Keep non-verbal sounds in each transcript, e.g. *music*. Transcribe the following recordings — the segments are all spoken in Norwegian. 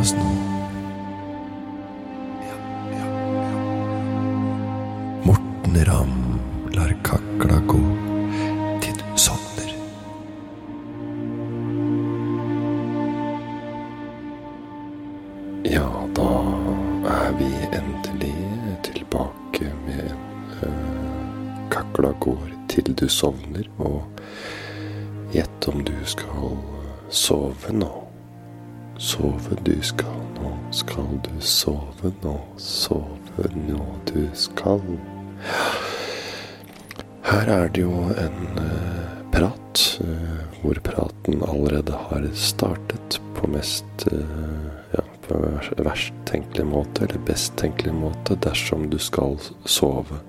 oss nå. Morten Ramm lar kakla gå til du sovner. Ja, da er vi endelig tilbake med uh, Kakla går til du sovner, sove nå, sove nå du skal. Her er det jo en uh, prat, uh, hvor praten allerede har startet på mest uh, ja, på verst tenkelig måte, eller best tenkelig måte, dersom du skal sove.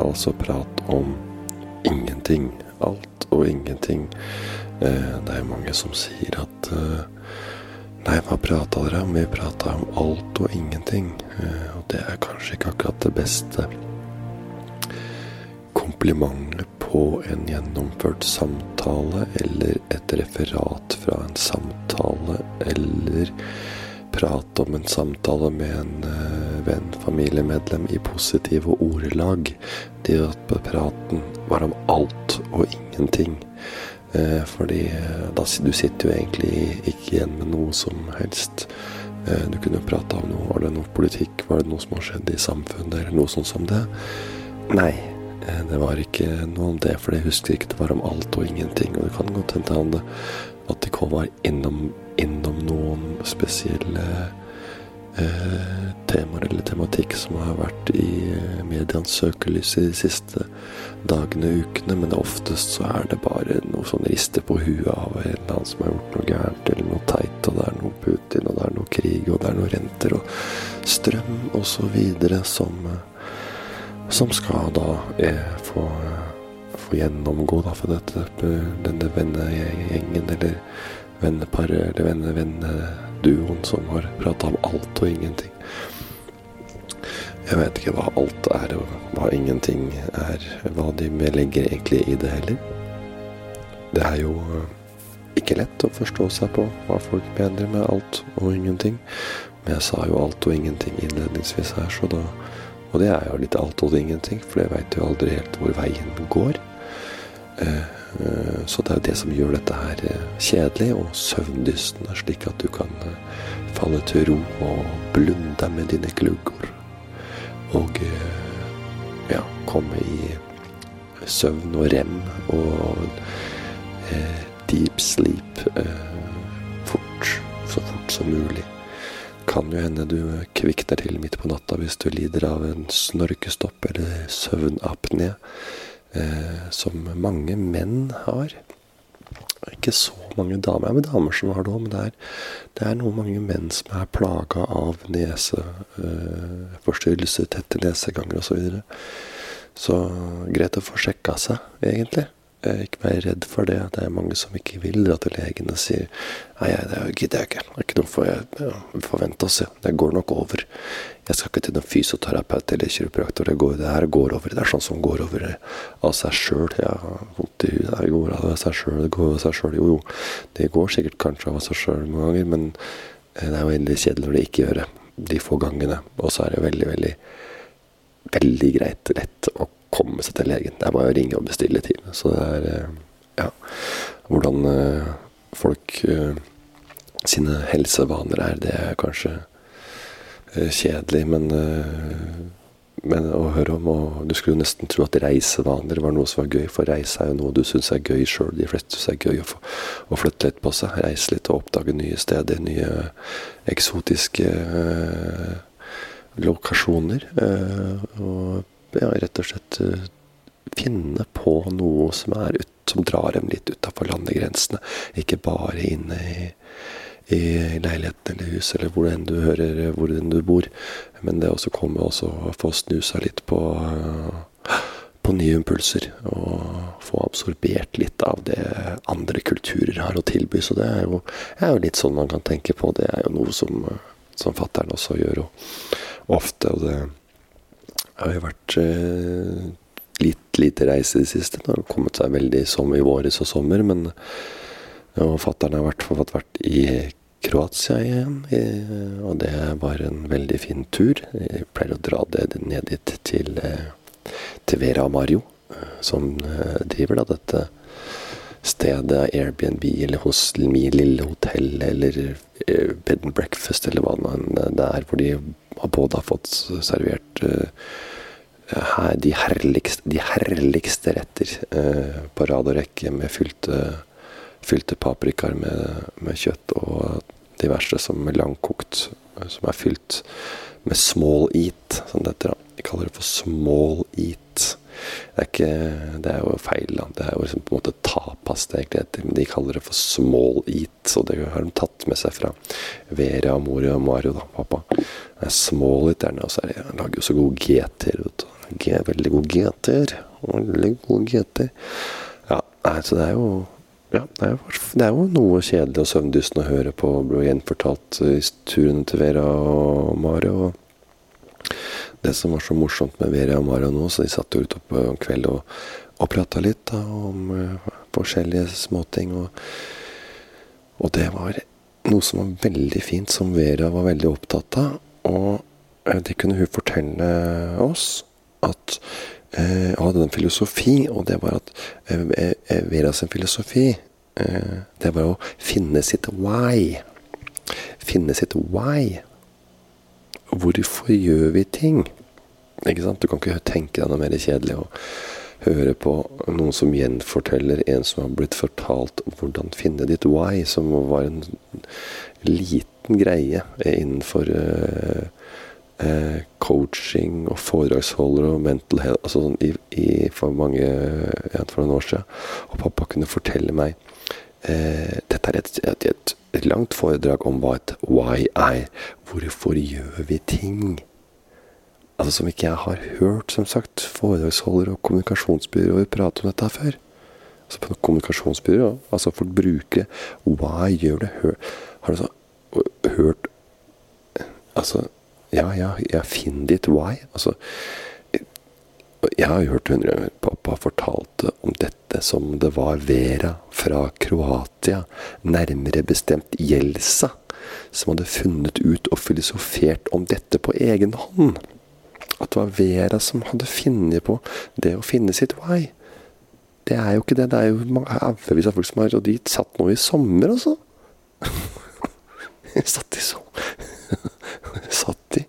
Altså prat om ingenting. Alt og ingenting. det er mange som sier at Nei, hva prata dere om? Vi prata om alt og ingenting. og det er kanskje ikke akkurat det beste komplimentet på en gjennomført samtale, eller et referat fra en samtale, eller prat om en samtale med en uh, venn, familiemedlem, i positive ordelag. Det at praten var om alt og ingenting. Uh, fordi uh, da, du sitter jo egentlig ikke igjen med noe som helst. Du kunne prata om noe. Var det noe politikk? Var det noe som har skjedd i samfunnet, eller noe sånt som det? Nei. Det var ikke noe om det, for jeg husker ikke det var om alt og ingenting. Og det kan godt hende at de kom innom, innom noen spesielle eh, temaer eller tematikk som har vært i eh, medienes søkelys de siste dagene og ukene. Men oftest så er det bare noe sånn rister på huet av en eller annen som har gjort noe gærent, eller noe teit, og det er noe Putin, og det er noe krig, og det er noe renter og strøm osv. som eh, som skal da eh, få, få, gjennomgå da, for dette, denne vennegjengen eller venneparet eller vennevenneduoen som har prata om alt og ingenting. Jeg vet ikke hva alt er, og hva ingenting er. Hva de legger egentlig i det heller. Det er jo ikke lett å forstå seg på hva folk mener med alt og ingenting. Men jeg sa jo alt og ingenting innledningsvis her, så da og det er jo litt alt og ingenting, for jeg veit jo aldri helt hvor veien går. Så det er det som gjør dette her kjedelig og søvndystende, slik at du kan falle til ro og blunde med dine gluggor. Og ja, komme i søvn og rem og deep sleep fort, så fort som mulig kan jo hende du kvikner til midt på natta hvis du lider av en snorkestopp eller søvnapné, eh, som mange menn har. Ikke så mange damer. Det er damer som har det òg, men det er, det er noen mange menn som er plaga av neseforstyrrelser, eh, tette neseganger osv. Så, videre. så greit å få sjekka seg, egentlig. Ikke vær redd for det. Det er mange som ikke vil dra til legen og sier nei, det gidder jeg ikke. Det er ikke noe for jeg forventer å se. Det går nok over. Jeg skal ikke til noen fysioterapeut eller kiropraktor. Det, det her går over. Det er sånn som går over av seg sjøl. Jeg har vondt i huet. Det går av seg sjøl. Det går av seg sjøl. Jo, jo. Det går sikkert kanskje av seg sjøl noen ganger, men det er jo veldig kjedelig når det ikke gjør det. De få gangene. Og så er det veldig, veldig, veldig greit, lett å komme seg til legen. Det er bare å ringe og bestille time. Så det er ja, hvordan folk sine helsevaner er, det er kanskje kjedelig, men, men å høre om og Du skulle nesten tro at reisevaner var noe som var gøy, for reise er jo noe du syns er gøy sjøl. De fleste syns det er gøy å, få, å, flytte litt på seg. Reise litt og oppdage nye steder, nye eksotiske lokasjoner. og ja, rett og slett finne på noe som, er ut, som drar dem litt utafor landegrensene. Ikke bare inne i, i leiligheten eller huset eller hvor enn du hører hvor enn du bor. Men det å komme og få snusa litt på, på nye impulser. Og få absorbert litt av det andre kulturer har å tilby. Så det er jo, er jo litt sånn man kan tenke på. Det er jo noe som, som fattern også gjør og, ofte. og det har jo vært eh, litt lite reise i det siste. Det har kommet seg veldig som i våres og sommer, men fatter'n har i hvert fall vært i Kroatia igjen, og det var en veldig fin tur. Jeg pleier å dra det ned dit til, til Vera Mario, som driver da dette stedet, Airbnb eller hos min lille hotell eller bed and breakfast eller hva det er, hvor de både har fått servert de herligste, de herligste retter på rad og rekke med fylte fylte paprikaer med, med, kjøtt og diverse som er langkokt, som er fylt med small eat, som dette da. De kaller det for small eat. Det er, ikke, det er jo feil. Det er jo liksom på en måte tapas det egentlig de kaller det for small eat, og det har de tatt med seg fra Vera, Mori og Mario, da, pappa. Det er small eat der nede, og så er det, lager jo så gode GT-er. Veldig gode GT-er. Veldig gode GT-er. Ja, altså det er jo ja, det er, jo, det er, jo noe kjedelig og søvndyssende å høre på bli gjenfortalt i turene til Vera og Mario. Det som var så morsomt med Vera og Mara nå, så de satt jo ute om en kveld og, og prata litt da, om uh, forskjellige småting. Og, og det var noe som var veldig fint, som Vera var veldig opptatt av. Og uh, det kunne hun fortelle oss at hun hadde en filosofi, og det var at eh, eh Vera sin filosofi eh, Det var å finne sitt why. Finne sitt why. Hvorfor gjør vi ting? Ikke sant? Du kan ikke tenke deg noe mer kjedelig å høre på noen som gjenforteller en som har blitt fortalt hvordan finne ditt why, som var en liten greie innenfor uh, uh, coaching og foredragsholdere og mental health altså sånn i, i, for mange ja, for noen år siden. Og pappa kunne fortelle meg eh, Dette er et, et, et, langt foredrag om hva et why er. Hvorfor gjør vi ting? Altså Som ikke jeg har hørt, som sagt, foredragsholdere og kommunikasjonsbyråer prate om dette før. Altså på kommunikasjonsbyrå, altså folk bruker Why gjør det? Hør, har du så hørt Altså ja, ja, ja, finn ditt why. Altså, jeg har jo hørt hundre ganger pappa fortalte om dette som det var Vera fra Kroatia, nærmere bestemt Jelsa, som hadde funnet ut og filosofert om dette på egen hånd. At det var Vera som hadde funnet på det å finne sitt why. Det er jo ikke det. Det er jo haugevis av folk som har Og de satt nå i sommer, altså. *laughs* satt i sommer *laughs* satt de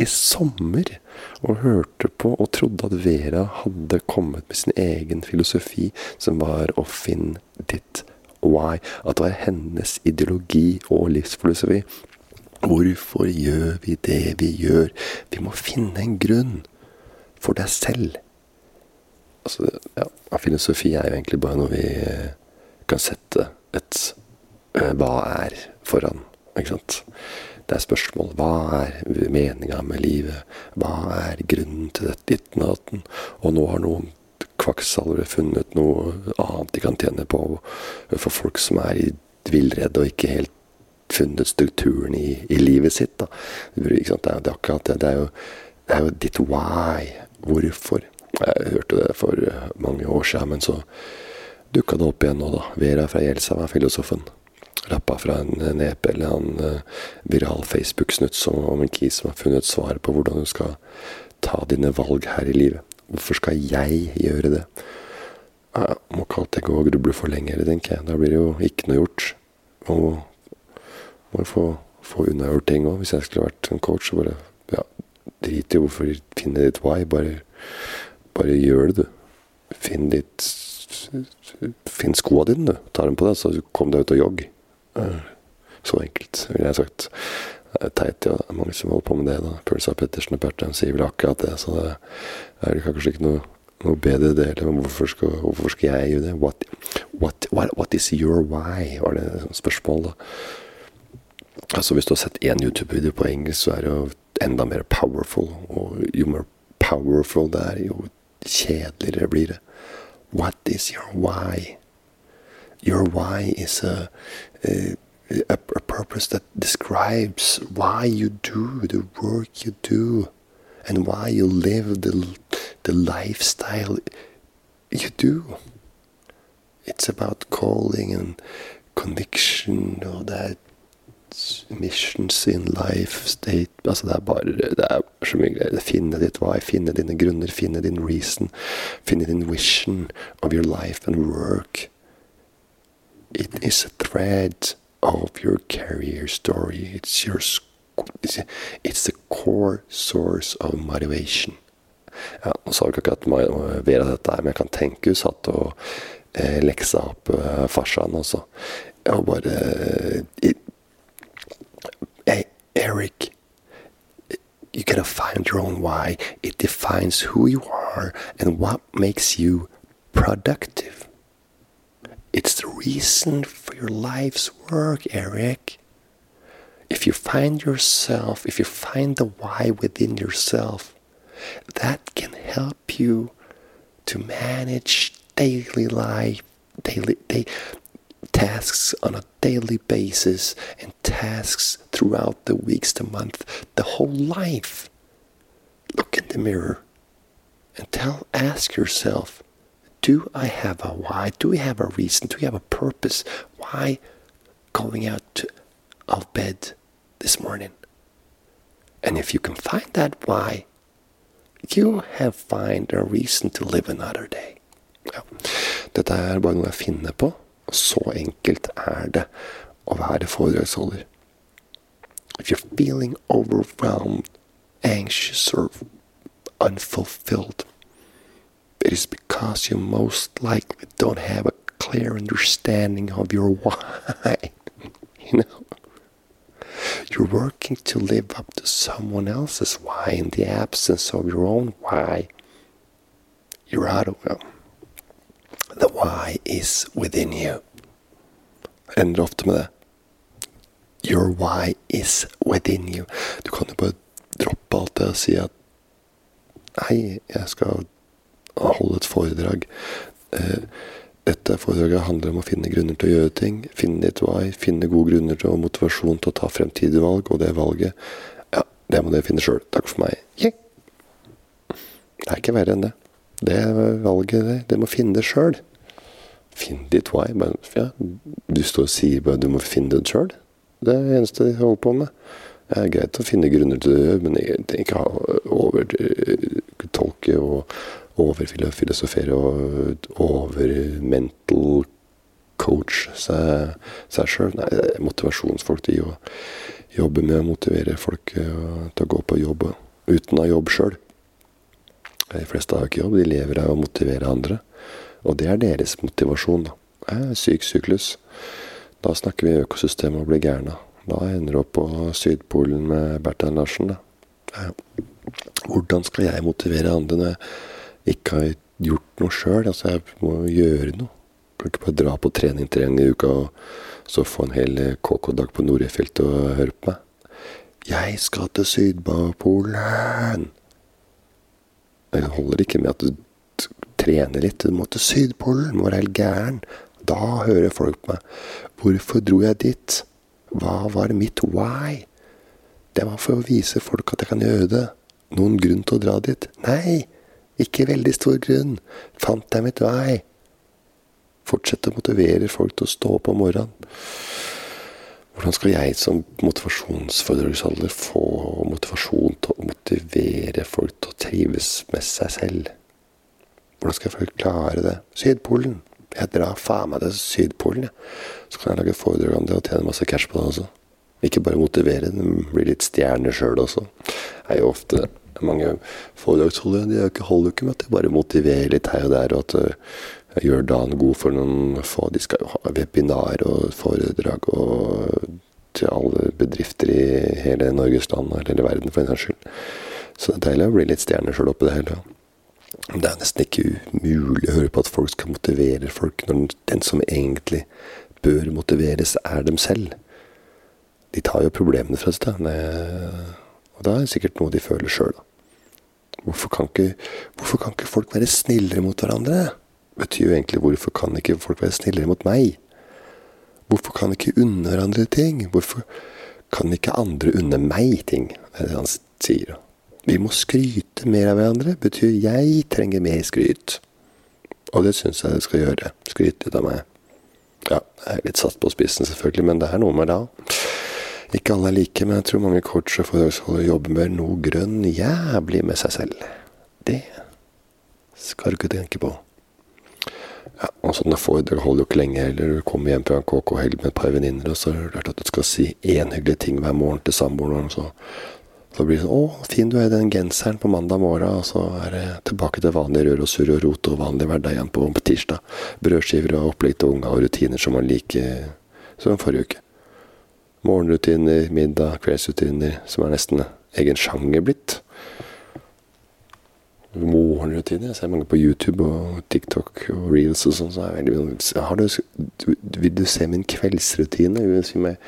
i sommer og hørte på og trodde at Vera hadde kommet med sin egen filosofi, som var å finne ditt why. At det var hennes ideologi og livsfilosofi. Hvorfor gjør vi det vi gjør? Vi må finne en grunn for deg selv. Altså, ja, Filosofi er jo egentlig bare noe vi kan sette et uh, hva er foran. Ikke sant? Det er spørsmål. Hva er meninga med livet? Hva er grunnen til dette, ditten og datten? Og nå har noen kvakksalvere funnet noe annet de kan tjene på for folk som er i villrede og ikke helt funnet strukturen i, i livet sitt. Da. Det, er, det akkurat det. Er, jo, det er jo ditt why. Hvorfor? Jeg hørte det for mange år siden, men så dukka det opp igjen nå, da. Vera fra Gjelsa var filosofen rappa fra en nepe eller en uh, viral Facebook-snutt om en kis som har funnet svar på hvordan du skal ta dine valg her i livet. Hvorfor skal jeg gjøre det? Jeg må ikke alltid gå og gruble for lenge, tenker jeg. Da blir det jo ikke noe gjort. Og må få, få unnagjort ting òg. Hvis jeg skulle vært en coach, så bare ja, drit i hvorfor finne ditt why. Bare, bare gjør det, du. Finn ditt Finn skoa dine, du. Ta dem på deg, så kom deg ut og jogg. Så enkelt, ville jeg sagt. Det er teit, ja. Det er mange som holder på med det. da. Pølsa Pettersen og Pertheim sier vel akkurat det. Så det er kanskje ikke noe, noe bedre det heller. Hvorfor skal, hvorfor skal jeg gjøre det? What, what, what, what is your why? var det spørsmål, da. Altså Hvis du har sett én YouTube-video på engelsk, så er det jo enda mer powerful. Og jo mer powerful det er, jo kjedeligere blir det. What is your why? Your why is a, a, a purpose that describes why you do the work you do and why you live the, the lifestyle you do. It's about calling and conviction or er missions in life state Altså, det er bare Det er så mye greier. Finne ditt why, finne dine grunner, finne din reason, finne din vision of your life and work. It is a thread of your career story. It's your It's the core source of motivation. Ja, Nå sa vi ikke akkurat Vera dette her, men jeg kan tenke hun satt og eh, leksa opp eh, farsan også. Og bare Hey, Eric, you gotta find your own why. It defines who you are and what makes you productive. It's the reason for your life's work, Eric. If you find yourself, if you find the why within yourself, that can help you to manage daily life, daily, day, tasks on a daily basis and tasks throughout the weeks, the month, the whole life. Look in the mirror and tell, ask yourself, do I have a why? Do we have a reason? Do we have a purpose? Why going out of bed this morning? And if you can find that why, you have find a reason to live another day. Ja. Dette er bare noe jeg finner på. Så enkelt er det å være foredragsholder. If you're feeling overwhelmed, anxious or unfulfilled, it is because you most likely don't have a clear understanding of your why. *laughs* you know? You're working to live up to someone else's why in the absence of your own why. You're out of them. The why is within you. Med det. Your why is within you. Du kan jo bare droppe alt det og si at Nei, jeg skal holde et foredrag. Eh, dette foredraget handler om å finne grunner til å gjøre ting. Finne ditt why. Finne gode grunner til og motivasjon til å ta fremtidige valg. Og det valget, ja, det må dere finne sjøl. Takk for meg. Yeah. Det er ikke verre enn det. Det valget, det, det må finne det sjøl. Finn ditt why. Ja, du står og sier bare du må finne det sjøl. Det er det eneste jeg holder på med. Det er greit å finne grunner til det, men ikke overtolke og overfilosofere og over-mental coach seg, sjøl. Motivasjonsfolk de jobber med å motivere folk eh, til å gå på jobb uten å ha jobb sjøl. De fleste har ikke jobb, de lever av å motivere andre. Og det er deres motivasjon. da. Syk syklus. Da snakker vi økosystem og blir gærne. Da ender du opp på Sydpolen med Bertrand Larsen. Da. Hvordan skal jeg motivere andre når ikke har gjort noe sjøl? Altså, jeg må gjøre noe. Kan ikke bare dra på trening tre ganger i uka og så få en hel KK-dag på Nordøyfjellet og høre på meg. Jeg skal til Sydpolen! Det holder ikke med at du trener litt. Du må til Sydpolen, må være helt gæren. Da hører folk på meg. Hvorfor dro jeg dit? Hva var mitt why? Det var for å vise folk at jeg kan gjøre det. Noen grunn til å dra dit? Nei, ikke veldig stor grunn. Fant jeg mitt vei. Fortsette å motivere folk til å stå opp om morgenen. Hvordan skal jeg som motivasjonsforedragsholder få motivasjon til å motivere folk til å trives med seg selv? Hvordan skal jeg klare det? Sydpolen. Jeg drar faen meg til Sydpolen, jeg. Så kan jeg lage foredrag om det og tjene masse cash på det også. Ikke bare motivere, men bli litt stjerne sjøl også. Det er jo ofte mange foredragsholdere de holder jo ikke med at de bare motiverer litt her og der, og at de gjør dagen god for noen få. De skal jo ha webinar og foredrag og til alle bedrifter i hele Norges land, eller hele verden for en saks skyld. Så det er deilig å bli litt stjerne sjøl oppi det hele. Det er nesten ikke umulig å høre på at folk skal motivere folk, når den som egentlig bør motiveres, er dem selv. De tar jo problemene fra seg, og det er sikkert noe de føler sjøl. Hvorfor, hvorfor, kan ikke folk være snillere mot hverandre? Betyr jo egentlig hvorfor kan ikke folk være snillere mot meg? Hvorfor kan ikke unne hverandre ting? Hvorfor kan ikke andre unne meg ting? Det er det han sier. Vi må skryte mer av hverandre. Betyr jeg trenger mer skryt. Og det syns jeg det skal gjøre. Skryte litt av meg. Ja, jeg er litt satt på spissen, selvfølgelig, men det er noe med det. Ikke alle er like, men jeg tror mange coacher og foredragsholdere jobber med noe grønn jævlig med seg selv. Det skal du ikke tenke på. Ja, og sånne foredrag holder jo ikke lenge heller. Du kommer hjem fra en KK-helg med et par venninner, og så er det klart at du skal si én hyggelig ting hver morgen til samboeren, så, så blir det sånn 'Å, fin du er i den genseren på mandag morgen', og så er det tilbake til vanlig rør og surr og rot og vanlig hverdag igjen på, på tirsdag. Brødskiver og opplegg til unga og rutiner som man liker som forrige uke. Morgenrutiner, middag, kveldsrutiner, som er nesten egen sjanger blitt. Morgenrutiner. Jeg ser mange på YouTube og TikTok og reels og sånn. Så er det veldig, har du, vil du se min kveldsrutine? Vil du si meg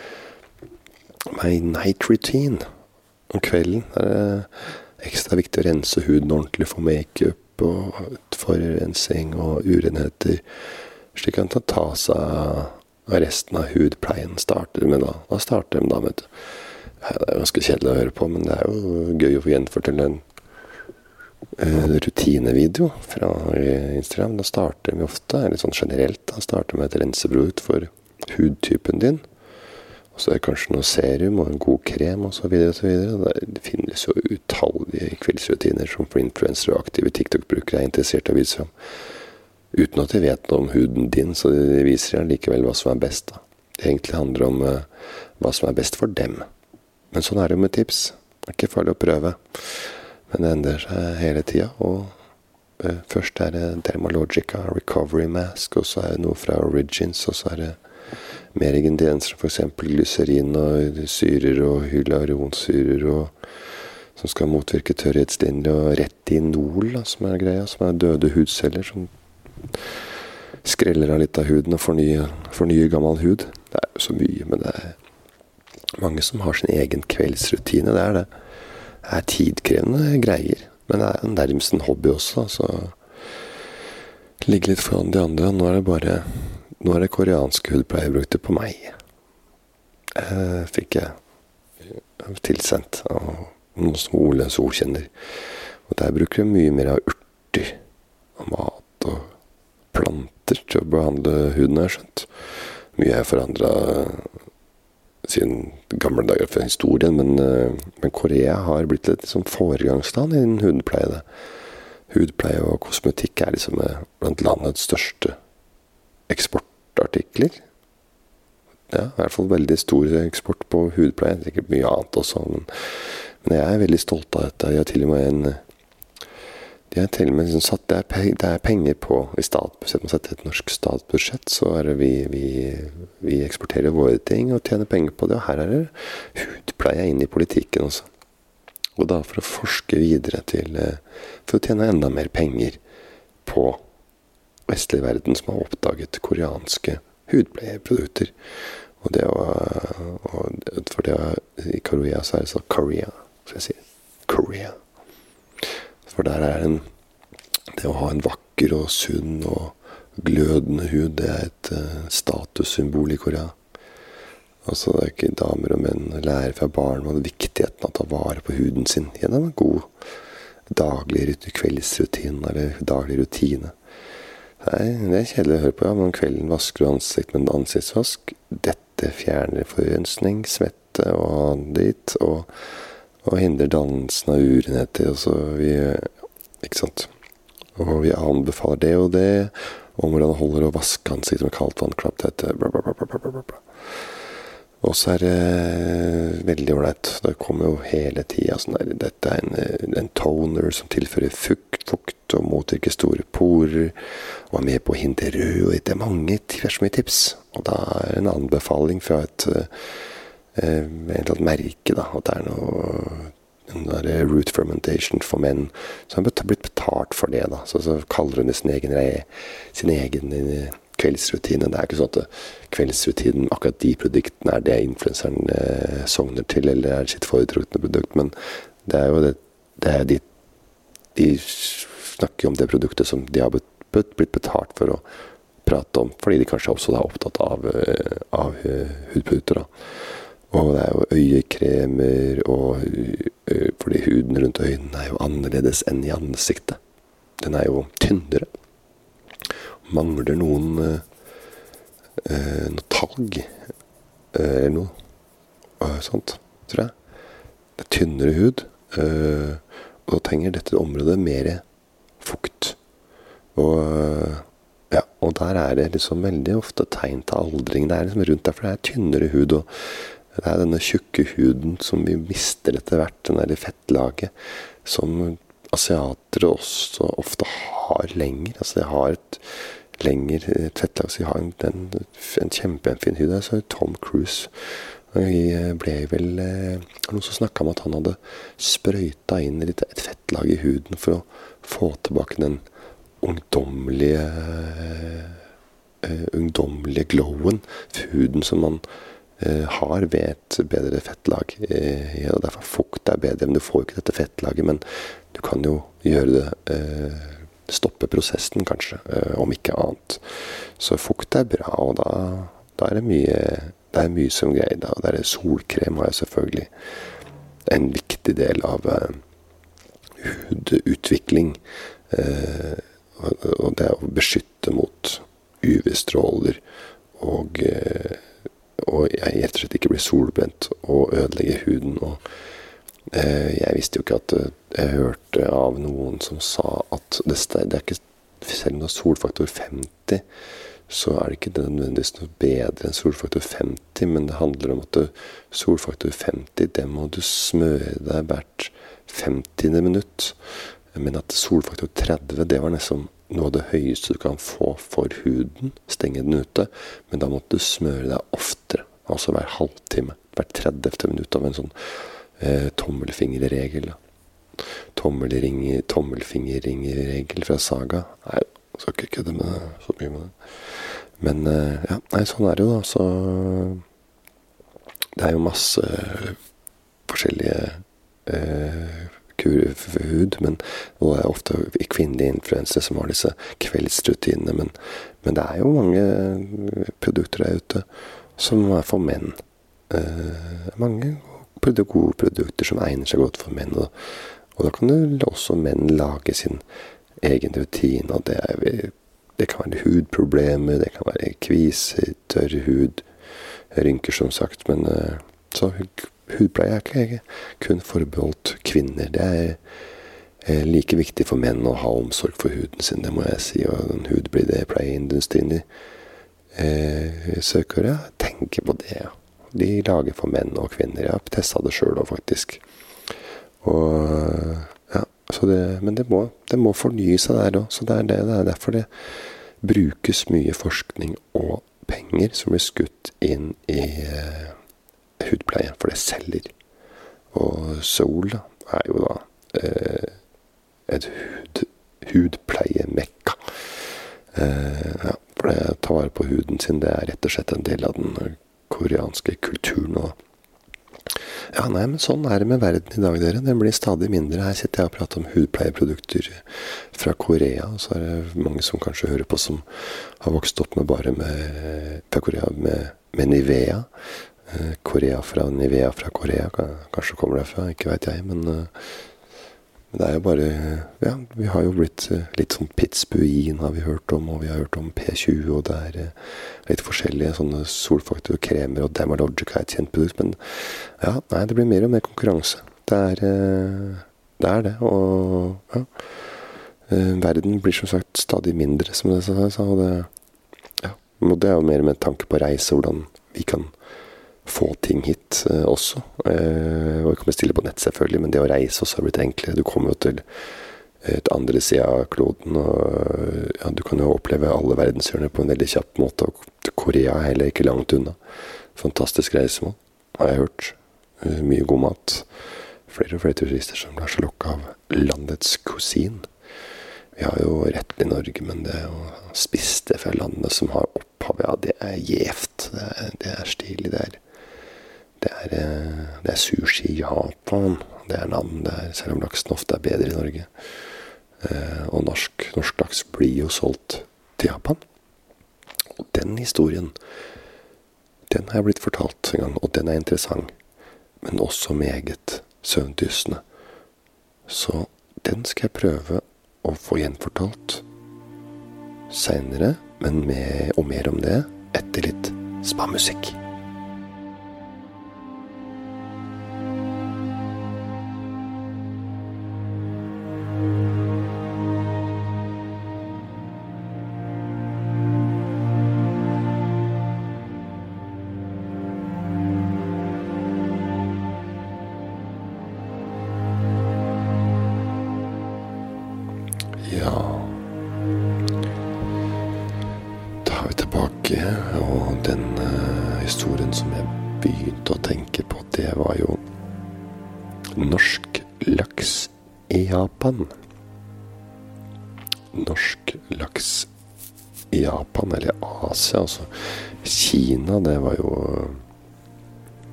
my night routine om kvelden. Det er ekstra viktig å rense huden ordentlig for makeup og forurensing og urenheter. Slik at han kan ta seg av resten av hudpleien. Starter med da. Da starter de da, vet du. Det er ganske kjedelig å høre på, men det er jo gøy å få gjenfortelle en rutinevideo fra Instagram. Da starter vi ofte, litt sånn generelt, da starter med et renseprodukt for hudtypen din. Og så er det kanskje noe serum og en god krem osv. Det finnes jo utallige kveldsrutiner som for influensere og aktive TikTok-brukere er interessert i å vise fram. Uten at de vet noe om huden din, så de viser likevel hva som er best. da. Det egentlig handler om uh, hva som er best for dem. Men sånn er det jo med tips. Det er ikke farlig å prøve. Men det endrer seg hele tida. Og uh, først er det Dermalogica Recovery Mask, og så er det noe fra Origins, og så er det mer ingredienser, f.eks. glyserin og syrer og hyaluronsyrer og som skal motvirke tørrhetslinjer, og retinol, da, som er greia, som er døde hudceller som skreller av litt av huden og fornyer, fornyer gammel hud. Det er jo så mye, men det er mange som har sin egen kveldsrutine. Det er det. Det er tidkrevende greier. Men det er nærmest en hobby også, så ligge litt foran de andre. Nå er det bare Nå er det koreanske hudpleieprodukter på meg. Eh, fikk jeg tilsendt av noen som Ole Sol kjenner. Og der bruker vi mye mer av urter og mat og planter til å behandle huden, har jeg skjønt. Mye er forandra siden gamle dager fra historien, men, men, Korea har blitt et liksom foregangsland innen hudpleie. Hudpleie og kosmetikk er liksom blant landets største eksportartikler. Ja, i hvert fall veldig stor eksport på hudpleie. Sikkert mye annet også, men, men jeg er veldig stolt av dette. Jeg har til og med en de til og med liksom satt, det, er, det er penger på i statsbudsjett. Man setter et norsk statsbudsjett, så er det vi, vi, vi, eksporterer våre ting og tjener penger på det. Og her er det hudpleie inn i politikken også. Og da for å forske videre til For å tjene enda mer penger på vestlig verden som har oppdaget koreanske hudpleieprodukter. Og det var, For det å, i Korea så er det sånn Korea, skal jeg si. Korea. For der er en Det å ha en vakker og sunn og glødende hud, det er et uh, statussymbol i Korea. Altså det er ikke damer og menn lærer fra barn om viktigheten av å ta vare på huden sin gjennom en god daglig kveldsrutine eller daglig rutine. Nei, det er kjedelig å høre på. Ja, men om kvelden vasker du ansiktet med en ansiktsvask. Dette fjerner forurensning, svette og dit. Og og hindrer dannelsen av urenheter. Og, så vi, ikke sant? og vi anbefaler det og det, om hvordan det holder å vaske ansiktet med kaldt vann, klapp bla, Og så er det veldig ålreit. Det kommer jo hele tida sånn der Dette er en, en, toner som tilfører fukt, fukt og motvirker store porer. Og er med på å hindre rød. Det er mange tvers mye tips. Og da er en anbefaling fra et eh, et merke, da. At det er noe der root fermentation for menn. Så har blitt betalt for det, da. Så, så kaller hun det sin egen, sin egen eh, kveldsrutine. Det er ikke sånn at eh, kveldsrutinen, akkurat de produktene, er det influenseren eh, sogner til, eller er sitt foretrukne produkt. Men det er jo det, det er de, de snakker om det produktet som de har blitt, betalt for å prate om, fordi de kanskje også er opptatt av, eh, av hudprodukter. da. Og det er jo øyekremer, og fordi huden rundt øynene er jo annerledes enn i ansiktet. Den er jo tynnere. Mangler noen eh, noe talg eller noe sånt, tror jeg. Det er tynnere hud. Og da trenger dette området mer fukt. Og, ja, og der er det liksom veldig ofte tegn til aldring. Det er liksom rundt der, for det er tynnere hud. og det er denne tjukke huden som vi mister etter hvert, den der fettlaget, som asiatere også ofte har lenger. Altså de har et lenger fettlag, så de har en, en, en kjempefin hud. Så Tom Cruise Jeg ble vel eh, Noen som snakka om at han hadde sprøyta inn litt, et fettlag i huden for å få tilbake den ungdommelige uh, ungdommelige glowen. Huden som man har ved et bedre fettlag. og ja, derfor fukt er bedre, men du får jo ikke dette fettlaget. Men du kan jo gjøre det Stoppe prosessen, kanskje, om ikke annet. Så fukt er bra, og da, da er det mye det er mye som greier. Da. Det er solkrem har jeg selvfølgelig en viktig del av hudutvikling. Eh, og det å beskytte mot UV-stråler og, uh, og jeg rett og slett ikke blir solbrent og ødelegge huden. Og jeg visste jo ikke at Jeg hørte av noen som sa at det, det er ikke selv om du har solfaktor 50 så er det ikke nødvendigvis noe bedre enn solfaktor 50, men det handler om at solfaktor 50, det må du smøre deg hvert 50. minutt. Men at solfaktor 30, det var nesten noe av det høyeste du kan få for huden. Stenge den ute. Men da måtte du smøre deg oftere. Altså hver halvtime. Hvert 30. minutt av en sånn eh, tommelfingerregel. Tommelfingerringeregel fra Saga. Nei, skal ikke kødde med det, så mye med det. Men eh, ja, nei, sånn er det jo, da. Så det er jo masse forskjellige eh, kurer for hud. Men, det er ofte kvinnelige influensere som har disse kveldsrutinene. Men, men, det er jo mange produkter der ute som er for menn. Eh, mange gode produkter som egner seg godt for menn. Og, og da kan jo også menn lage sin egen rutine. Og det er det kan være hudproblemer, det kan være kviser, tørr hud, rynker, som sagt. Men eh, så hudpleie er ikke kun forbeholdt kvinner. Det er eh, like viktig for menn å ha omsorg for huden sin, det må jeg si. Og den hudpleieindustrien i eh, Sør-Korea tenker på det. Ja. De lager for menn og kvinner. Jeg har testa det sjøl òg, faktisk. Og det, men det må, det må, fornye seg der òg. Det er, det, det er derfor det brukes mye forskning og penger som blir skutt inn i uh, hudpleie, for det selger. Og Sol er jo da eh, et hud, hudpleiemekka. Eh, ja, for det å ta vare på huden sin, det er rett og slett en del av den koreanske kulturen. og ja, nei, men sånn er det med verden i dag, dere. Den blir stadig mindre. Her sitter jeg og prater om hudpleieprodukter fra Korea. Og så er det mange som kanskje hører på som har vokst opp med bare med, fra Korea med, med Nivea. Eh, Korea fra Nivea fra Korea. Kanskje kommer derfra, ikke veit jeg. Men uh, men det er jo bare Ja, vi har jo blitt eh, litt sånn Pitzbuin har vi hørt om, og vi har hørt om P20, og det er eh, litt forskjellige sånne solfaktorkremer, og Damalogica er et kjent produkt. Men ja, nei, det blir mer og mer konkurranse. Det er eh, det, er det og ja. Verden blir som sagt stadig mindre, som jeg sa. Og det, ja, og det er jo mer med tanke på reise, hvordan vi kan få ting hit eh, også. Eh, og vi kan bestille på nett, selvfølgelig, men det å reise også har blitt enklere. Du kommer jo til et andre sida av kloden, og ja, du kan jo oppleve alle verdenshjørner på en veldig kjapp måte. Og Korea er heller ikke langt unna. Fantastisk reisemål, har jeg hørt. Eh, mye god mat. Flere og flere turister som lar seg lokke av landets kusin. Vi har jo rett i Norge, men det å spise det fra landet som har opphav, ja, det er gjevt. Det, det, er stilig. Det er det er, eh, det er sushi i Japan. Det er navn der, selv om laksen ofte er bedre i Norge. Eh, og norsk, norsk laks blir jo solgt til Japan. Og den historien, den har jeg blitt fortalt en gang, og den er interessant. Men også meget søvndyssende. Så den skal jeg prøve å få gjenfortalt seinere, men med, og mer om det etter litt spamusikk.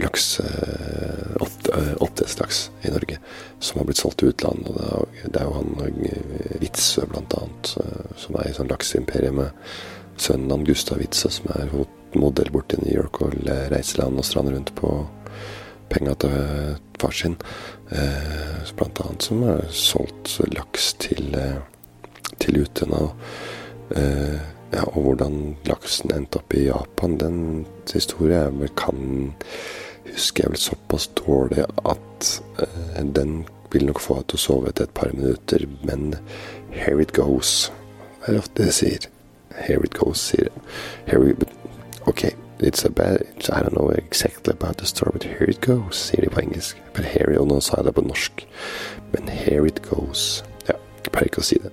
Laks oppdrettslaks i Norge som har blitt solgt til utlandet. Det er, jo han Witzøe, blant annet, som er i sånn lakseimperiet med sønnen han Gustav Witzøe, som er modell borti New York og reiser land og strander rundt på penga til far sin. Eh, blant annet som har solgt laks til, eh, til utlandet. Ja, og hvordan laksen endte opp i Japan, den historien jeg kan huske jeg vel såpass dårlig at uh, den vil nok få deg til å sove etter et par minutter, men here it goes. Det er ofte det sier. Here it goes, sier det. Here we, ok, It's a bad I don't know exactly about the story, but here it goes, sier de på engelsk. But here, og nå sa jeg det på norsk. Men here it goes. Ja, jeg pleier ikke å si det.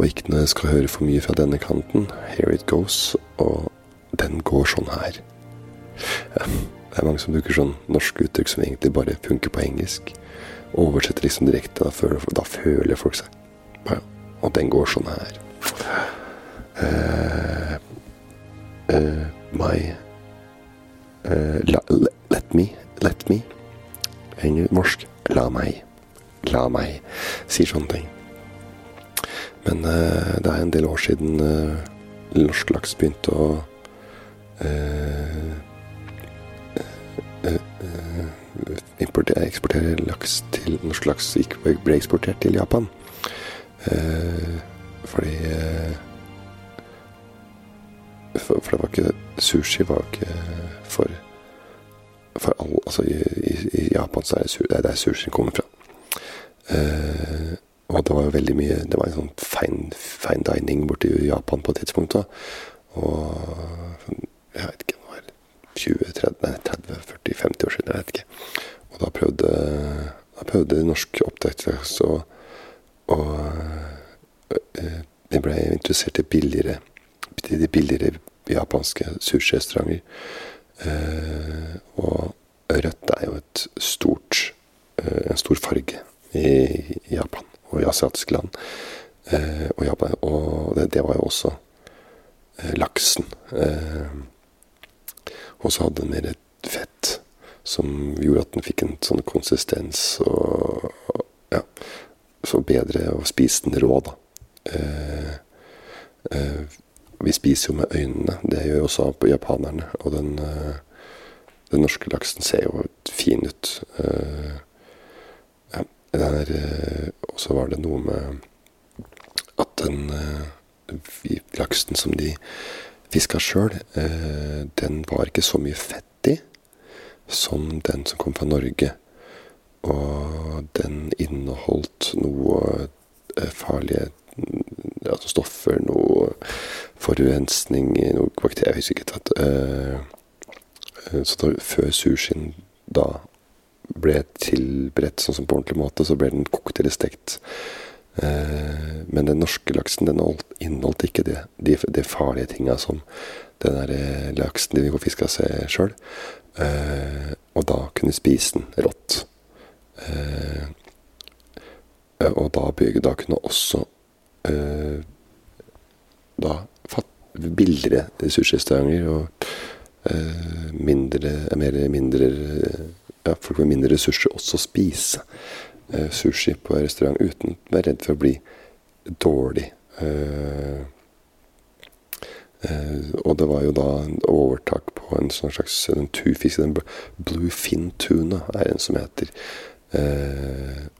Og ikke når jeg skal høre for mye fra denne kanten. Here it goes. Og den går sånn her. Det er mange som bruker sånn norske uttrykk som egentlig bare funker på engelsk. Oversetter liksom direkte. Da føler, da føler folk seg. Ja, og den går sånn her. Uh, uh, my uh, la, Let me. Let me. Norsk. La meg. La meg. Sier sånne ting. Men uh, det er en del år siden uh, norsk laks begynte å importere, eksportere laks til Norsk laks ble eksportert til Japan. fordi for, for, det var ikke Sushi var ikke for For alle Altså, i, i, i, Japan så er det, det er der sushien kommer fra. Eh, og det var jo veldig mye Det var en sånn fine, fine dining borti Japan på et tidspunkt. da Og jeg vet ikke, det var 20-30-40-50 år siden, jeg vet ikke. Og da prøvde, da prøvde norsk oppdrettslaks å Og jeg ble interessert i billigere de billigere japanske sushirestauranter. Eh, og rødt er jo et stort, eh, en stor farge i, Japan og i asiatiske land. Eh, og, Japan, og det, det, var jo også eh, laksen. Eh, og så hadde den mer fett, som gjorde at den fikk en sånn konsistens og, og ja, så bedre å spise den rå, da. Eh, vi spiser jo med øynene. Det gjør jo også på japanerne. Og den, eh, den, norske laksen ser jo fin ut. Eh, ja, der, eh, og så var det noe med at den laksen som de fiska sjøl, den var ikke så mye fett i som den som kom fra Norge. Og den inneholdt noe farlige altså stoffer, noe forurensning, noe bakterier, jeg husker ikke tatt. Så før sushien da ble tilberedt sånn som på ordentlig måte, så ble den kokt eller stekt. Uh, men den norske laksen den inneholdt ikke det, de, de farlige tinga som den der laksen de fiska seg sjøl. Uh, og da kunne spise den rått. Og da, da kunne også da billigere sushirestauranter og mindre, mer mindre ja, folk med mindre ressurser også spise sushi på restaurant uten å være redd for å bli dårlig. Uh, og det var jo da overtak på en sånn slags en tufisk, den blue fin tuna er en som heter.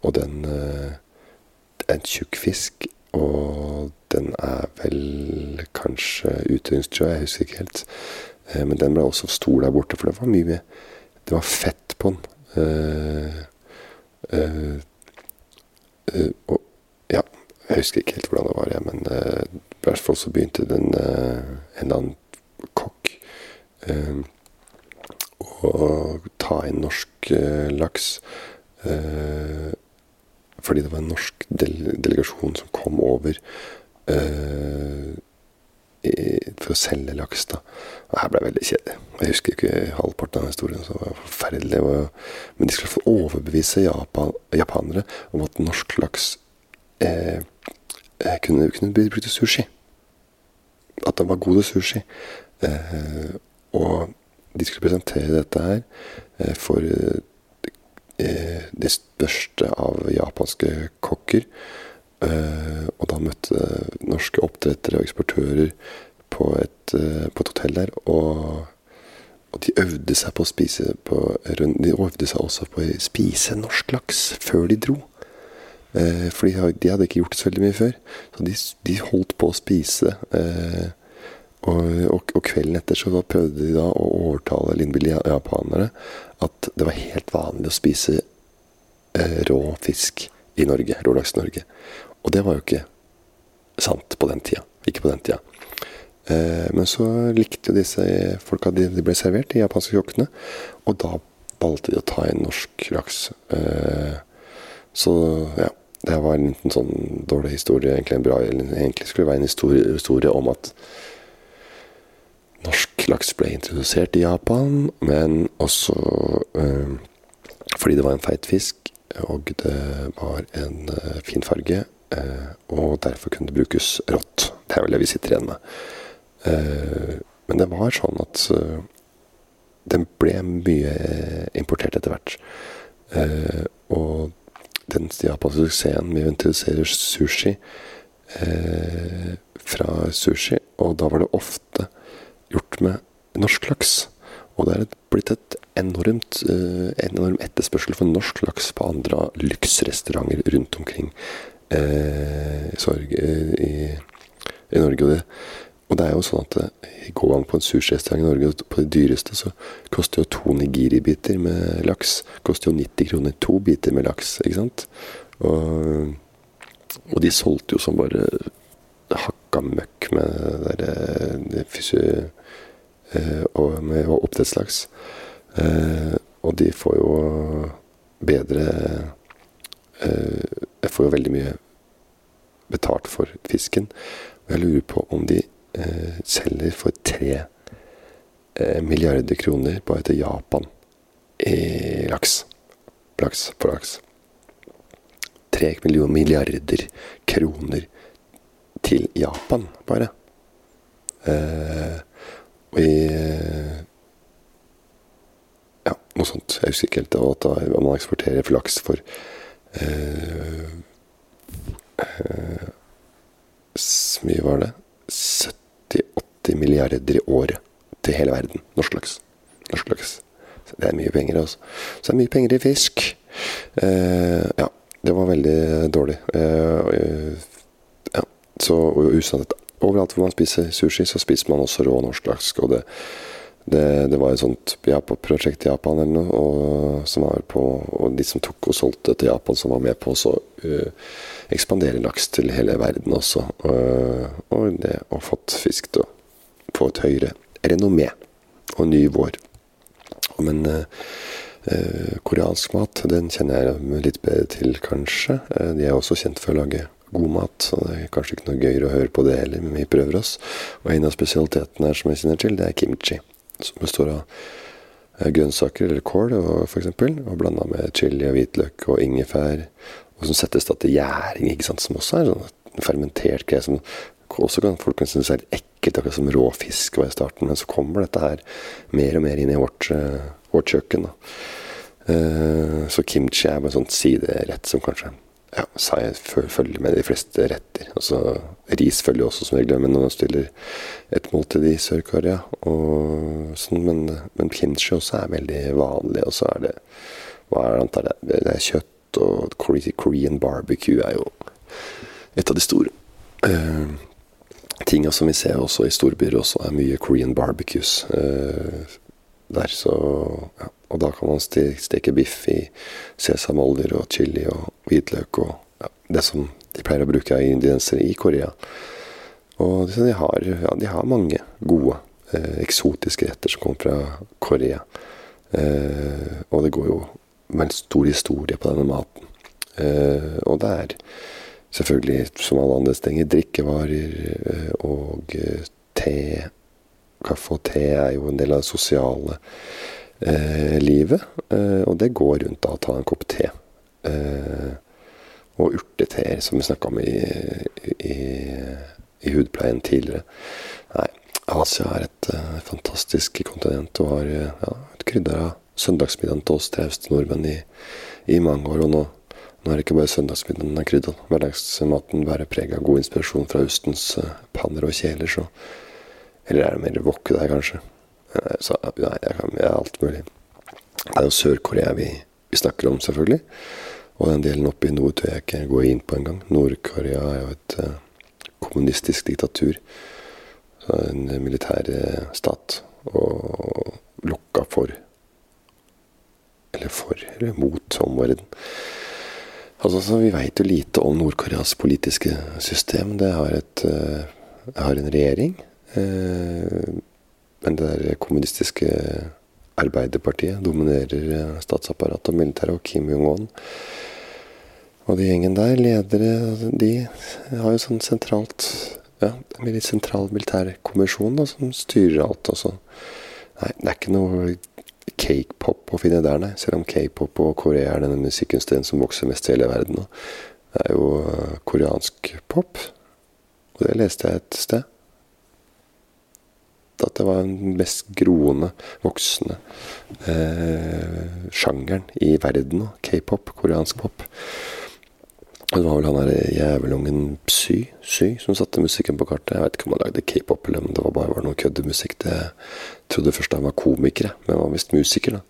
og den er en tjukk fisk og den er vel kanskje utrydningstrua, jeg husker ikke helt. Eh, men den ble også stor der borte, for det var mye Det var fett på den. Eh, eh, og ja, jeg husker ikke helt hvordan det var, jeg, men i hvert fall så begynte den en eller annen kokk å ta inn norsk laks. fordi det var en norsk del delegasjon som kom over for å selge laks. da. Og her ble jeg veldig kjedelig. Jeg husker ikke halvparten av historien. så det var forferdelig. Men de skulle få overbevise Japan, japanere om at norsk laks eh, eh kunne, kunne bli brukt til sushi. At den var god til sushi. Eh, og de skulle presentere dette her eh, for eh, det største av japanske kokker. Uh, og da møtte norske oppdrettere og eksportører på et, uh, på et hotell der. Og, og, de øvde seg på å spise på, De øvde seg også på å spise norsk laks før de dro. Uh, for de, de, hadde ikke gjort det så veldig mye før. Så de, de holdt på å spise. Og, og, og, kvelden etter så prøvde de da å overtale Lindbill japanere at det var helt vanlig å spise rå fisk i Norge. Rålaks Norge. Og det var jo ikke sant på den tida. Ikke på den tida. Eh, men så likte jo disse folka de, ble servert, i japanske kokkene. Og da valgte de å ta inn norsk laks. Eh, så ja. Det var en sånn dårlig historie. Egentlig, en bra, egentlig skulle det være en historie, historie om at norsk laks ble introdusert i Japan, men også øh, fordi det var en feit fisk, og det var en fin farge, Eh, og derfor kunne det brukes rått. Det er vel det vi sitter igjen med. Eh, men det var sånn at eh, den ble mye importert etter hvert. og den japanske suksessen å introdusere sushi fra sushi, og da var det ofte gjort med norsk laks. Og det er blitt et enormt, enorm etterspørsel for norsk laks på andre lyksrestauranter rundt omkring eh, sorg eh, i, i, Norge. Og det, og det er jo sånn at eh, går man på en sushirestaurant i Norge, på det dyreste, så koster jo to nigiri-biter med laks koster jo 90 kroner. To biter med laks, ikke sant? Og, og de solgte jo som bare hakka møkk med det derre eh, og med oppdrettslaks. Og de får jo bedre jeg får jo veldig mye betalt for fisken. Og jeg lurer på om de eh, selger for tre eh, milliarder kroner bare til Japan i laks. Laks på laks. Tre milliarder kroner til Japan, bare. Eh, og i Ja, noe sånt. Jeg husker ikke helt at man eksporterer flaks for eh, eh, mye var det? 70-80 milliarder i året til hele verden. Norsk laks. Norsk laks. Det er mye penger, altså. Så det er mye penger i fisk. Eh, ja, det var veldig dårlig. Eh, ja, så usannhet. Overalt hvor man spiser sushi, så spiser man også rå norsk laks. Og det det, det, var et sånt prosjekt i Japan eller noe, og, som var på, og de som tok og solgte til Japan, som var med på å uh, ekspandere laks til hele verden også. Uh, og det har fått fisk til å få et høyere renommé og ny vår. Men uh, koreansk mat, den kjenner jeg litt bedre til, kanskje. de er også kjent for å lage god mat. Så det er kanskje ikke noe gøyere å høre på det heller, men vi prøver oss. Og en av spesialitetene her som jeg kjenner til, det er kimchi som består av eh, grønnsaker eller kål f.eks. Og blanda med chili og hvitløk og ingefær. Og som settes da til gjæring, ikke sant? som også er sånn fermentert greie som også kan folk kan synes er ekkelt, akkurat som råfisk var i starten. Men så kommer dette her mer og mer inn i vårt, uh, vårt kjøkken. da. Uh, så kimchi er bare en sånn siderett som kanskje ja, følger med de fleste retter. Altså, ris følger også som regel når man stiller et måltid i Sør-Korea. Sånn, men, men kimchi også er veldig vanlig. Og så er det hva er det, det, er kjøtt, og Korean barbecue er jo et av de store uh, tinga som vi ser også i storbyer. også er mye Korean barbecues uh, der. Så ja. Og da kan man steke biff i sesamoljer og chili og hvitløk og ja, det som de pleier å bruke av ingredienser i Korea. Og de har, ja, de har mange gode eh, eksotiske retter som kommer fra Korea. Eh, og det går jo med en stor historie på denne maten. Eh, og det er selvfølgelig, som alle andre stenger, drikkevarer eh, og eh, te. Kaffe og te er jo en del av det sosiale eh, livet. og det går rundt da å ta en kopp te. og urteteer, som vi snakka om i, i, i hudpleien tidligere. Nei, Asia er et uh, fantastisk kontinent og har uh, ja, et krydder av søndagsmiddagen til oss trauste nordmenn i, i, mange år. Og nå, nå, er det ikke bare søndagsmiddagen den er krydder. Hverdagsmaten bærer preg av god inspirasjon fra Østens uh, panner og kjeler. Så. Eller er det mer wok der, kanskje? Så, nei, jeg er alt mulig. Det er jo Sør-Korea vi, vi, snakker om, selvfølgelig. Og den delen oppe i nord tør jeg ikke gå inn på engang. Nord-Korea er jo et kommunistisk diktatur. En militær eh, stat. Og lukka for Eller for, eller mot omverdenen. Altså, så Vi veit jo lite om Nord-Koreas politiske system. Det har, et, uh, har en regjering. Uh, men det der kommunistiske Arbeiderpartiet dominerer statsapparatet og militæret, og Kim Jong-un og de gjengen der, ledere, de har jo sånn sentralt Ja, en veldig sentral militærkommisjon da, som styrer alt. Også. Nei, det er ikke noe cakepop å finne der, nei. Selv om k-pop og Korea er denne musikkunsten som vokser mest i hele verden Og Det er jo uh, koreansk pop. Og det leste jeg et sted. At det var den mest groende, voksne eh, sjangeren i verden. K-pop, koreansk pop. Det var vel han der jævelungen Psy, Psy som satte musikken på kartet. Jeg vet ikke om han lagde k-pop eller om det var bare var noe køddemusikk. Det trodde først han var komiker, men han var visst musiker, da.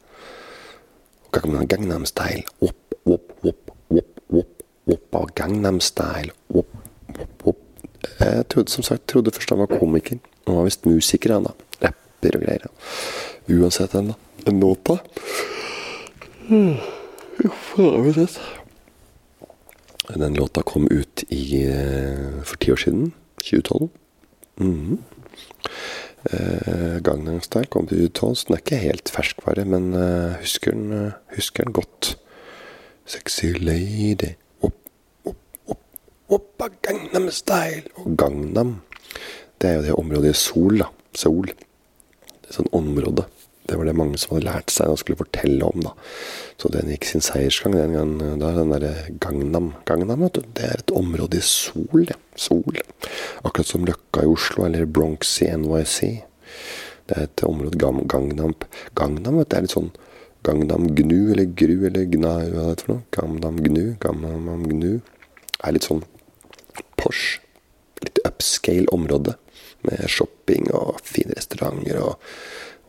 Gangnam Style, opp, opp, opp, opp, opp av Gangnam Style, opp, opp, opp. Jeg trodde som sagt trodde først han var komiker. Han var visst musiker, han da. Rapper og greier. Uansett den, da. En låta. Uff, uansett. Den låta kom ut i, eh, for ti år siden. 2012. Mm -hmm. eh, Gangnam Style kom til 2012, så den er ikke helt ferskvare, men eh, husker, den, uh, husker den godt. Sexy lady, opp, opp, opp, opp av Gangnam Style. Og Gangnam, det er jo det området i Sol, da. Seoul. Det er et sånt område det var det mange som hadde lært seg og skulle fortelle om. da. Så den gikk sin seiersgang den gangen. da, Den derre Gangnam. Gangnam vet du, det er et område i Sol. Ja. Sol. Akkurat som Løkka i Oslo eller Bronx i NYC. Det er et område Gangnam Gangnam vet du, det er litt sånn Gangnam Gnu eller Gru eller Gna, hva er det for noe? Gangnam Gnu. Gangnam Gnu. Det er litt sånn Porsche. Litt upscale område. Med shopping og fine restauranter og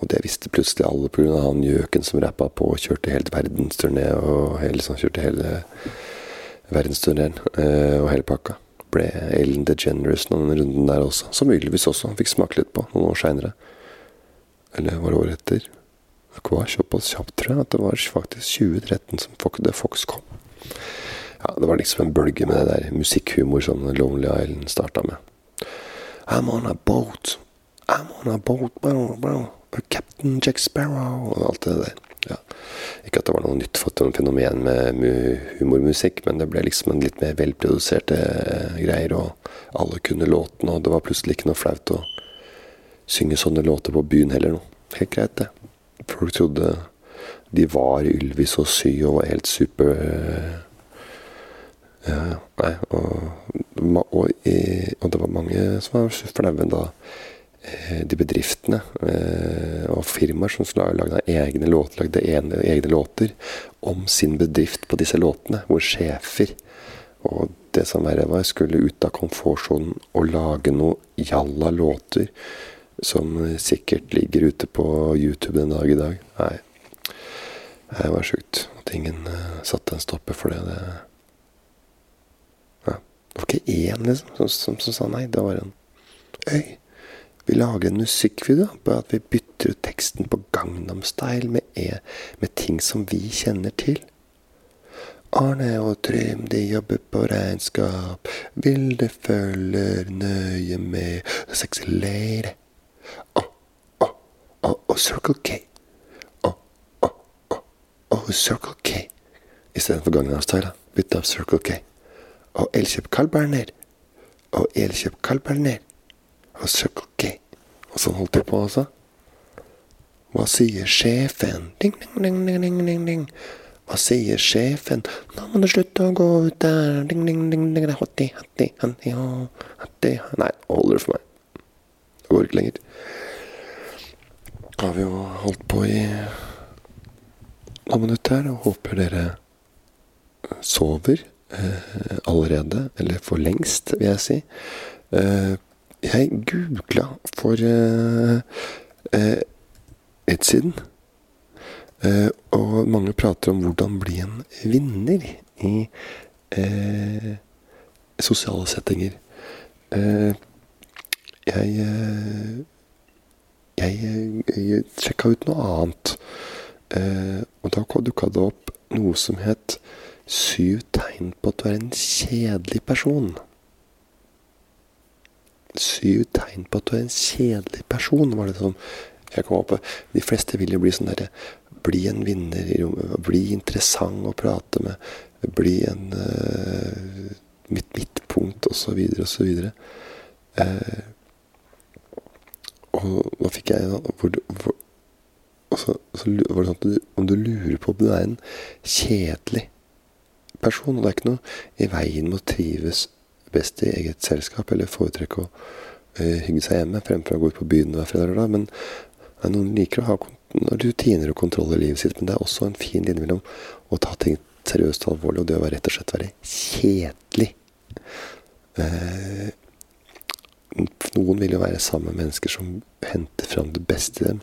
og det visste plutselig alle pga. han gjøken som rappa på og kjørte helt verdensturné og hele, sånn, kjørte hele verdensturneen eh, og hele pakka. Ble Ellen DeGeneres noen runden der også, som muligvis også fikk smake litt på noen år seinere. Eller var det året etter? Det var såpass kjapt, tror jeg, at det var faktisk 2013 som The Fox kom. Ja, Det var liksom en bølge med det der musikkhumor som Lonely Island starta med. I'm on a boat. I'm on a boat. Bro, bro. Captain Jack Sparrow og alt det der. Ja. Ikke at det var noe nytt fenomen med humormusikk, men det ble liksom en litt mer velproduserte eh, greier, og alle kunne låtene, og det var plutselig ikke noe flaut å synge sånne låter på byen heller nå. Helt greit, det. Folk trodde de var Ylvis og Sy og var helt super eh, ja, nei, og, og, og, det var mange som var flaue da Eh, de bedriftene eh, og firmaer som lagde egne låter, lagde egne låter om sin bedrift på disse låtene, hvor sjefer og det som verre var, skulle ut av komfortsonen og lage noe jalla låter som sikkert ligger ute på YouTube en dag i dag. Nei, det var sjukt at ingen uh, satte en stopper for det. Det. Det var ikke én liksom, som, som, som, sa nei. Det var en øy. Vi lager en musikkvideo på at vi bytter ut teksten på Gangnam Style med, e, med ting som vi kjenner til. Arne og Trym, de jobber på regnskap. Vilde følger nøye med. Sexy lady. Å, å, å, å, Circle K. Å, å, å, å, Circle K. Istedenfor Gangnam Style. Bytte av Circle K. Og Elkjøp Kalberner Og Elkjøp Kalberner Og Circle K. Og sånn holdt jeg på, altså. Hva sier sjefen? Ding, ding, ding, ding, ding, ding. Hva sier sjefen? Nå må du slutte å gå ut der. Ding, ding, ding, ding. Hatti, hatti, hatti, hatti. Nei, nå holder det for meg. Det går ikke lenger. Da har vi jo holdt på i noen minutter og håper dere sover allerede. Eller for lengst, vil jeg si. Eh, jeg googla for eh, eh siden. Og mange prater om hvordan bli en vinner i sosiale settinger. Jeg, jeg sjekka ut noe annet. og da dukka det opp noe som het Syv tegn på at du er en kjedelig person. Syv tegn på at du er en kjedelig person, var det som jeg kom opp De fleste vil jo bli sånn derre bli en vinner i rommet. Bli interessant å prate med. Bli en uh, mitt midtpunkt, osv., osv. Uh, og nå fikk jeg hvor, hvor, og så, så, var det sånn at du, Om du lurer på om du er en kjedelig person Og det er ikke noe i veien med å trives best i eget selskap eller foretrekke å uh, hygge seg hjemme fremfor å gå ut på byen hver fredag da, men noen liker å ha rutiner og kontroll i livet sitt, men det er også en fin linje mellom å ta ting seriøst og alvorlig og det å rett og slett være kjedelig. Eh, noen vil jo være sammen med mennesker som henter fram det beste i dem.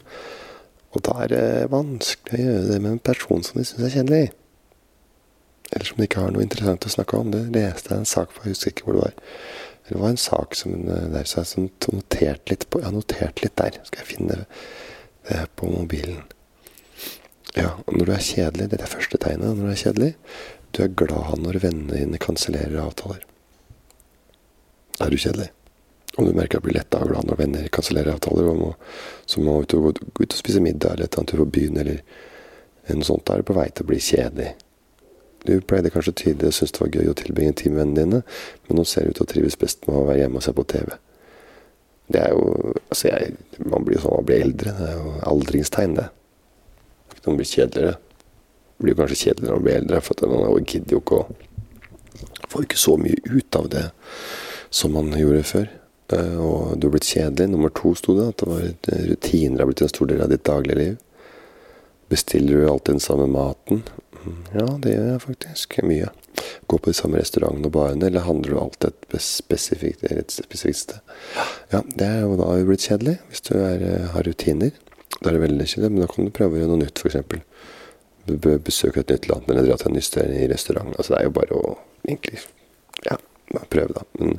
Og da er det vanskelig å gjøre det med en person som de syns er kjedelig. Eller som ikke har noe interessant å snakke om. Det leste jeg en sak på, jeg husker ikke hvor det var. Det var en sak som eh, der så jeg noterte litt på. Jeg notert litt der. Skal jeg finne det på mobilen. Ja, når du er kjedelig, det er det første tegnet når du er kjedelig. Du er glad når vennene dine kansellerer avtaler. Er du kjedelig. Om du merker at du blir letta og glad når venner kansellerer avtaler, og må, så må du gå, gå ut og spise middag eller ta en tur på byen eller noe sånt, da er du på vei til å bli kjedelig. Du pleide kanskje tidligere å synes det var gøy å tilbringe tid med vennene dine, men nå ser du ut til å trives best med å være hjemme og se på TV. Det er jo Altså, jeg, man blir jo sånn man blir eldre. Det er jo aldringstegn, det. Man blir kjedeligere. Man blir kanskje kjedeligere når man blir eldre, for man gidder jo ikke å Får ikke så mye ut av det som man gjorde før. Eh, og du har blitt kjedelig. Nummer to sto det at det var eh, rutiner har blitt en stor del av ditt daglige liv. Bestiller du alltid den samme maten? Ja, det gjør jeg faktisk. Mye gå på de samme restaurantene og barene, eller handler du alltid et spesifikt, et spesifikt sted? Ja, det er jo da blitt kjedelig, hvis du er, eh, har rutiner. Da er det veldig kjedelig, men da kan du prøve å gjøre noe nytt, f.eks. Besøke et nytt land, eller dra til en ny sted i restaurant. Altså, det er jo bare å egentlig ja, prøve, da. Men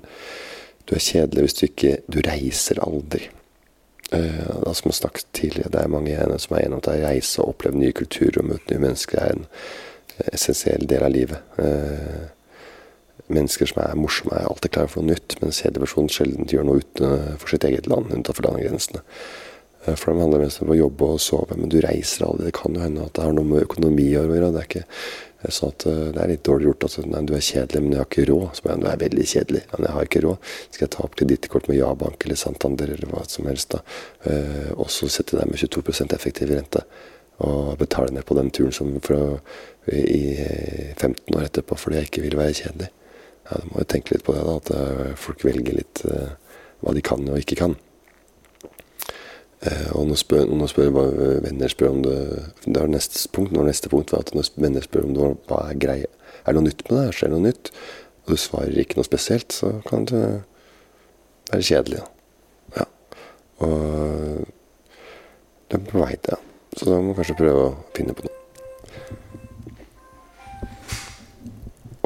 du er kjedelig hvis du ikke Du reiser aldri. Uh, som jeg snakket tidligere, det er mange som er gjennom å reise og oppleve nye kulturer og møte nye mennesker. Er en essensiell del av livet. Uh, mennesker som er morsomme, er alltid klare for noe nytt, mens kjedepersonen sjelden gjør noe utenfor sitt eget land, utenfor landegrensene. Uh, for de handler mest om å jobbe og sove, men du reiser aldri. Det kan jo hende at det har noe med økonomi å gjøre. Det er ikke sånn at eh, det er litt dårlig gjort. Altså, nei, du er kjedelig, men jeg har ikke råd. Så jeg, du er veldig kjedelig. Men jeg har ikke råd. Skal jeg ta opp kredittkort med Ja-bank eller Santander eller hva som helst, da. og så sette deg med 22% effektiv rente og betale ned på den turen som for, i 15 år etterpå fordi jeg ikke vil være kjedelig. Ja, Du må jo tenke litt på det, da, at eh, folk velger litt uh, hva de kan og ikke kan. Uh, og når, spør, når spør, venner spør om det Det er neste punkt, når neste punkt var at når venner spør om det, hva er greia, Er det noe nytt med det? Skjer det noe nytt? Og du svarer ikke noe spesielt, så kan det være kjedelig. Da. Ja. Og det er på vei til, ja. Så da må du kanskje prøve å finne på noe.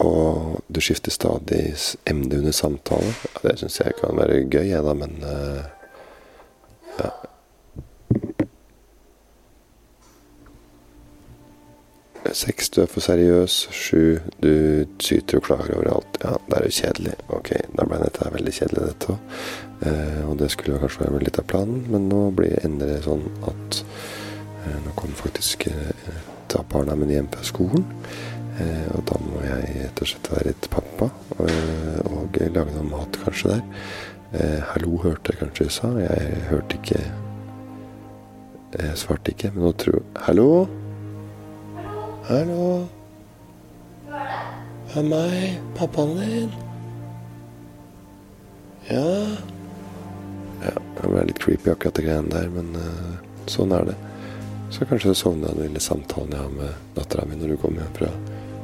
Og du skifter stadig emne under samtale. Det syns jeg kan være gøy, jeg, da, men uh, ja. Seks, du er for seriøs. Sju, du syter og klager overalt. Ja, det er jo kjedelig. Ok, da ble dette veldig kjedelig, dette òg. Eh, og det skulle kanskje være litt av planen, men nå blir det sånn at eh, nå kommer faktisk eh, ta barna mine hjem fra skolen. Eh, og da må jeg rett og slett være litt pappa eh, og lage noe mat kanskje der. Eh, hallo, hørte jeg kanskje du sa. Jeg hørte ikke Jeg svarte ikke, men nå tror Hallo? Hallo? Hva er det? Det er meg, pappaen din. Ja Ja, det ble litt creepy akkurat det greiene der, men uh, sånn er det. Så kanskje du sovner av den lille samtalen jeg har med dattera mi når du kommer hjem fra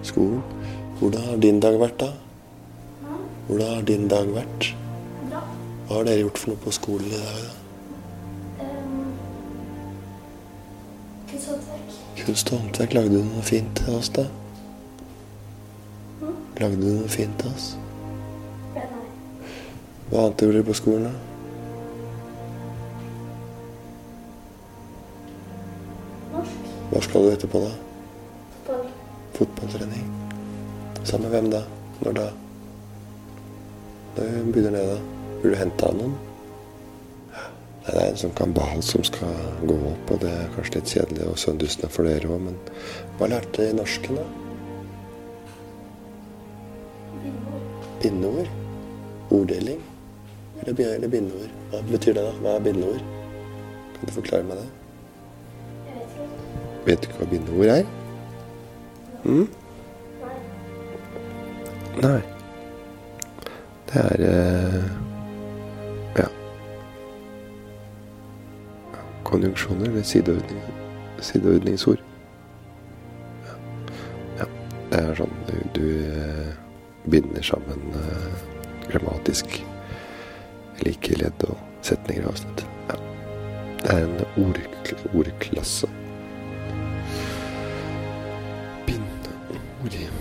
skolen. Hvordan har din dag vært, da? Hvordan har din dag vært? Bra. Hva har dere gjort for noe på skolen i dag, da? Um, Kunsthåndverk. Kunst og håndverk. Lagde du noe fint til oss, da? Lagde du noe fint til oss? Nei. Hva annet gjorde du på skolen, da? Hva skal du etterpå, da? Fotball. Fotballtrening. Sammen med hvem da? Når da? Når begynner det, da? Blir du henta av noen? Det er en sånn kambal som skal gå opp, og det er kanskje litt kjedelig og sønndustende for dere òg, men hva lærte dere i norsken, da? Bindeord? Orddeling? Eller, eller bindeord? Hva betyr det, da? Hva er bindeord? Kan du forklare meg det? Jeg vet ikke. Vet du ikke hva bindeord er? Mm? Nei. Nei. Det er eh, Konjunksjoner eller sideordning, sideordningsord. Ja. ja. Det er sånn du, du eh, binder sammen eh, grammatisk like ledd og setninger og avsnitt. Ja. Det er en ordkl ordklasse. Bindeord